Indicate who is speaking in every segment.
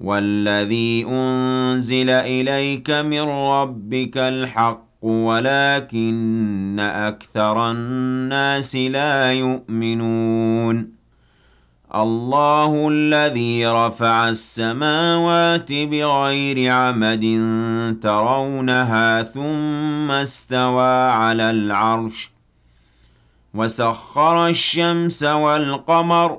Speaker 1: والذي أنزل إليك من ربك الحق ولكن أكثر الناس لا يؤمنون. الله الذي رفع السماوات بغير عمد ترونها ثم استوى على العرش وسخر الشمس والقمر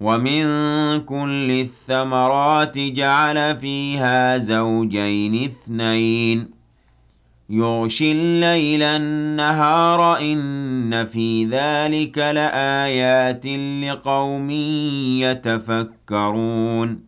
Speaker 1: ومن كل الثمرات جعل فيها زوجين اثنين يغشي الليل النهار إن في ذلك لآيات لقوم يتفكرون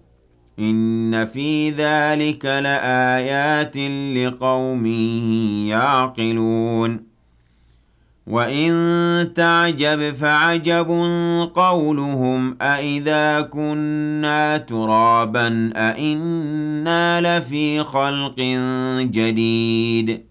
Speaker 1: إن في ذلك لآيات لقوم يعقلون وإن تعجب فعجب قولهم أإذا كنا ترابا أإنا لفي خلق جديد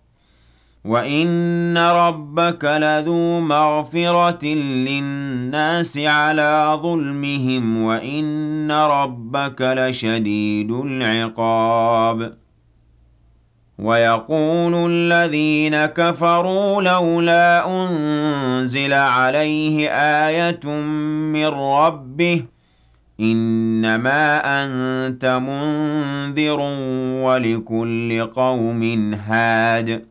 Speaker 1: وَإِنَّ رَبَّكَ لَذُو مَغْفِرَةٍ لِّلنَّاسِ عَلَىٰ ظُلْمِهِمْ وَإِنَّ رَبَّكَ لَشَدِيدُ الْعِقَابِ وَيَقُولُ الَّذِينَ كَفَرُوا لَوْلَا أُنزِلَ عَلَيْهِ آيَةٌ مِّن رَّبِّهِ إِنَّمَا أَنتَ مُنذِرٌ وَلِكُلِّ قَوْمٍ هَادٍ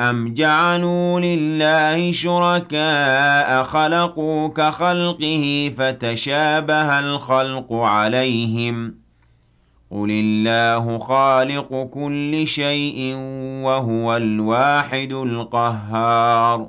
Speaker 1: أَمْ جَعَلُوا لِلَّهِ شُرَكَاءَ خَلَقُوا كَخَلْقِهِ فَتَشَابَهَ الْخَلْقُ عَلَيْهِمْ قُلِ اللَّهُ خَالِقُ كُلِّ شَيْءٍ وَهُوَ الْوَاحِدُ الْقَهَّارُ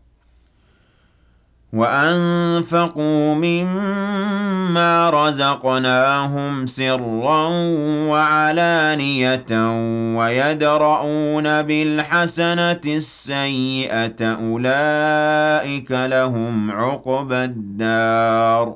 Speaker 1: وَأَنفَقُوا مِمَّا رَزَقْنَاهُمْ سِرًّا وَعَلَانِيَةً وَيَدْرَءُونَ بِالْحَسَنَةِ السَّيِّئَةَ أُولَٰئِكَ لَهُمْ عُقْبَى الدَّارِ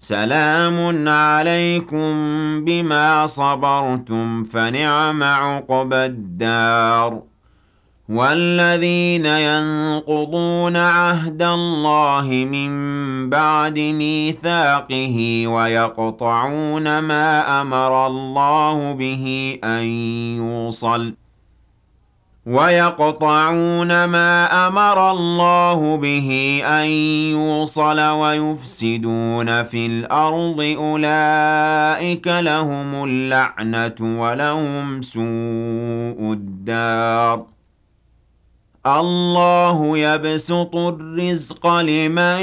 Speaker 1: سَلَامٌ عَلَيْكُم بِمَا صَبَرْتُمْ فَنِعْمَ عُقْبَى الدَّارِ. وَالَّذِينَ يَنقُضُونَ عَهْدَ اللَّهِ مِن بَعْدِ مِيثَاقِهِ وَيَقْطَعُونَ مَا أَمَرَ اللَّهُ بِهِ أَن يُوصَلَ. وَيَقْطَعُونَ مَا أَمَرَ اللَّهُ بِهِ أَن يُوصَلَ وَيُفْسِدُونَ فِي الْأَرْضِ أُولَٰئِكَ لَهُمُ اللَّعْنَةُ وَلَهُمْ سُوءُ الدَّارِ. اللَّهُ يَبْسُطُ الرِّزْقَ لِمَن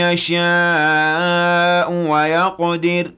Speaker 1: يَشَاءُ وَيَقْدِرُ.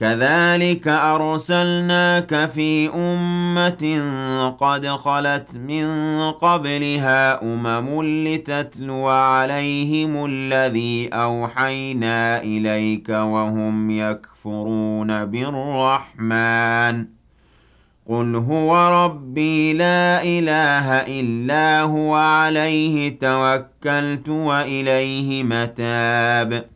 Speaker 1: كَذَٰلِكَ أَرْسَلْنَاكَ فِي أُمَّةٍ قَدْ خَلَتْ مِن قَبْلِهَا أُمَمٌ لِّتَتْلُوَ عَلَيْهِمُ الَّذِي أَوْحَيْنَا إِلَيْكَ وَهُمْ يَكْفُرُونَ بِالرَّحْمَٰنِ ۚ. قُلْ هُوَ رَبِّي لَا إِلَٰهَ إِلَّا هُوَ عَلَيْهِ تَوَكَّلْتُ وَإِلَيْهِ مَتَابِ.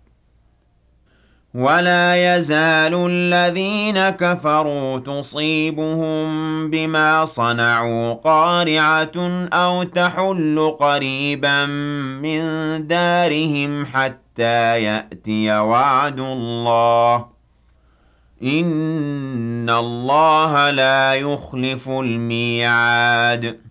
Speaker 1: وَلَا يَزَالُ الَّذِينَ كَفَرُوا تُصِيبُهُم بِمَا صَنَعُوا قَارِعَةٌ أَوْ تَحُلُّ قَرِيبًا مِّن دَارِهِمْ حَتَّىٰ يَأْتِيَ وَعْدُ اللَّهِ ۚ. إِنَّ اللَّهَ لَا يُخْلِفُ الْمِيعَادَ.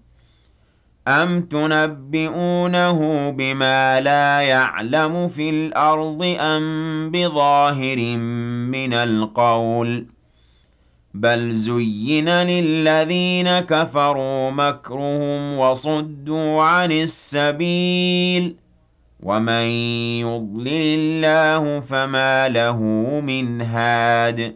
Speaker 1: أَمْ تُنَبِّئُونَهُ بِمَا لَا يَعْلَمُ فِي الْأَرْضِ أَم بِظَاهِرٍ مِّنَ الْقَوْلِ ۗ بَلْ زُيِّنَ لِلَّذِينَ كَفَرُوا مَكْرُهُمْ وَصُدُّوا عَنِ السَّبِيلِ ۗ وَمَن يُضْلِلِ اللَّهُ فَمَا لَهُ مِنْ هَادٍ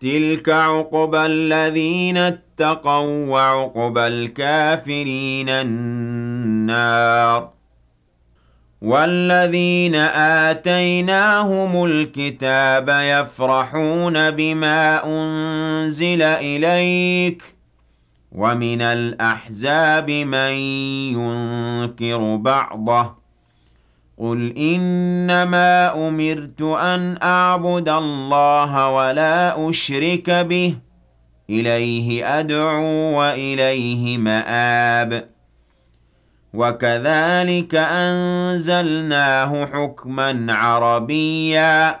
Speaker 1: تِلْكَ عُقْبَى الَّذِينَ اتَّقَوا ۖ وَّعُقْبَى الْكَافِرِينَ النَّارُ وَالَّذِينَ آتَيْنَاهُمُ الْكِتَابَ يَفْرَحُونَ بِمَا أُنزِلَ إِلَيْكَ ۖ وَمِنَ الْأَحْزَابِ مَن يُنكِرُ بَعْضَهُ ۚ قُلْ إِنَّمَا أُمِرْتُ أَنْ أَعْبُدَ اللَّهَ وَلَا أُشْرِكَ بِهِ إِلَيْهِ أَدْعُو وَإِلَيْهِ مَآبِ وَكَذَلِكَ أَنزَلْنَاهُ حُكْمًا عَرَبِيًّا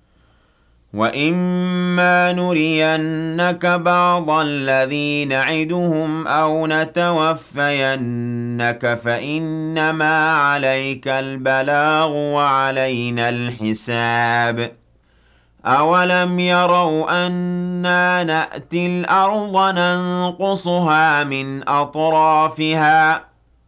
Speaker 1: وَإِمَّا نُرِيَنَّكَ بَعْضَ الَّذِي نَعِدُهُمْ أَوْ نَتَوَفَّيَنَّكَ فَإِنَّمَا عَلَيْكَ الْبَلَاغُ وَعَلَيْنَا الْحِسَابُ أَوَلَمْ يَرَوْا أَنَّا نَأْتِي الْأَرْضَ نَنقُصُهَا مِنْ أَطْرَافِهَا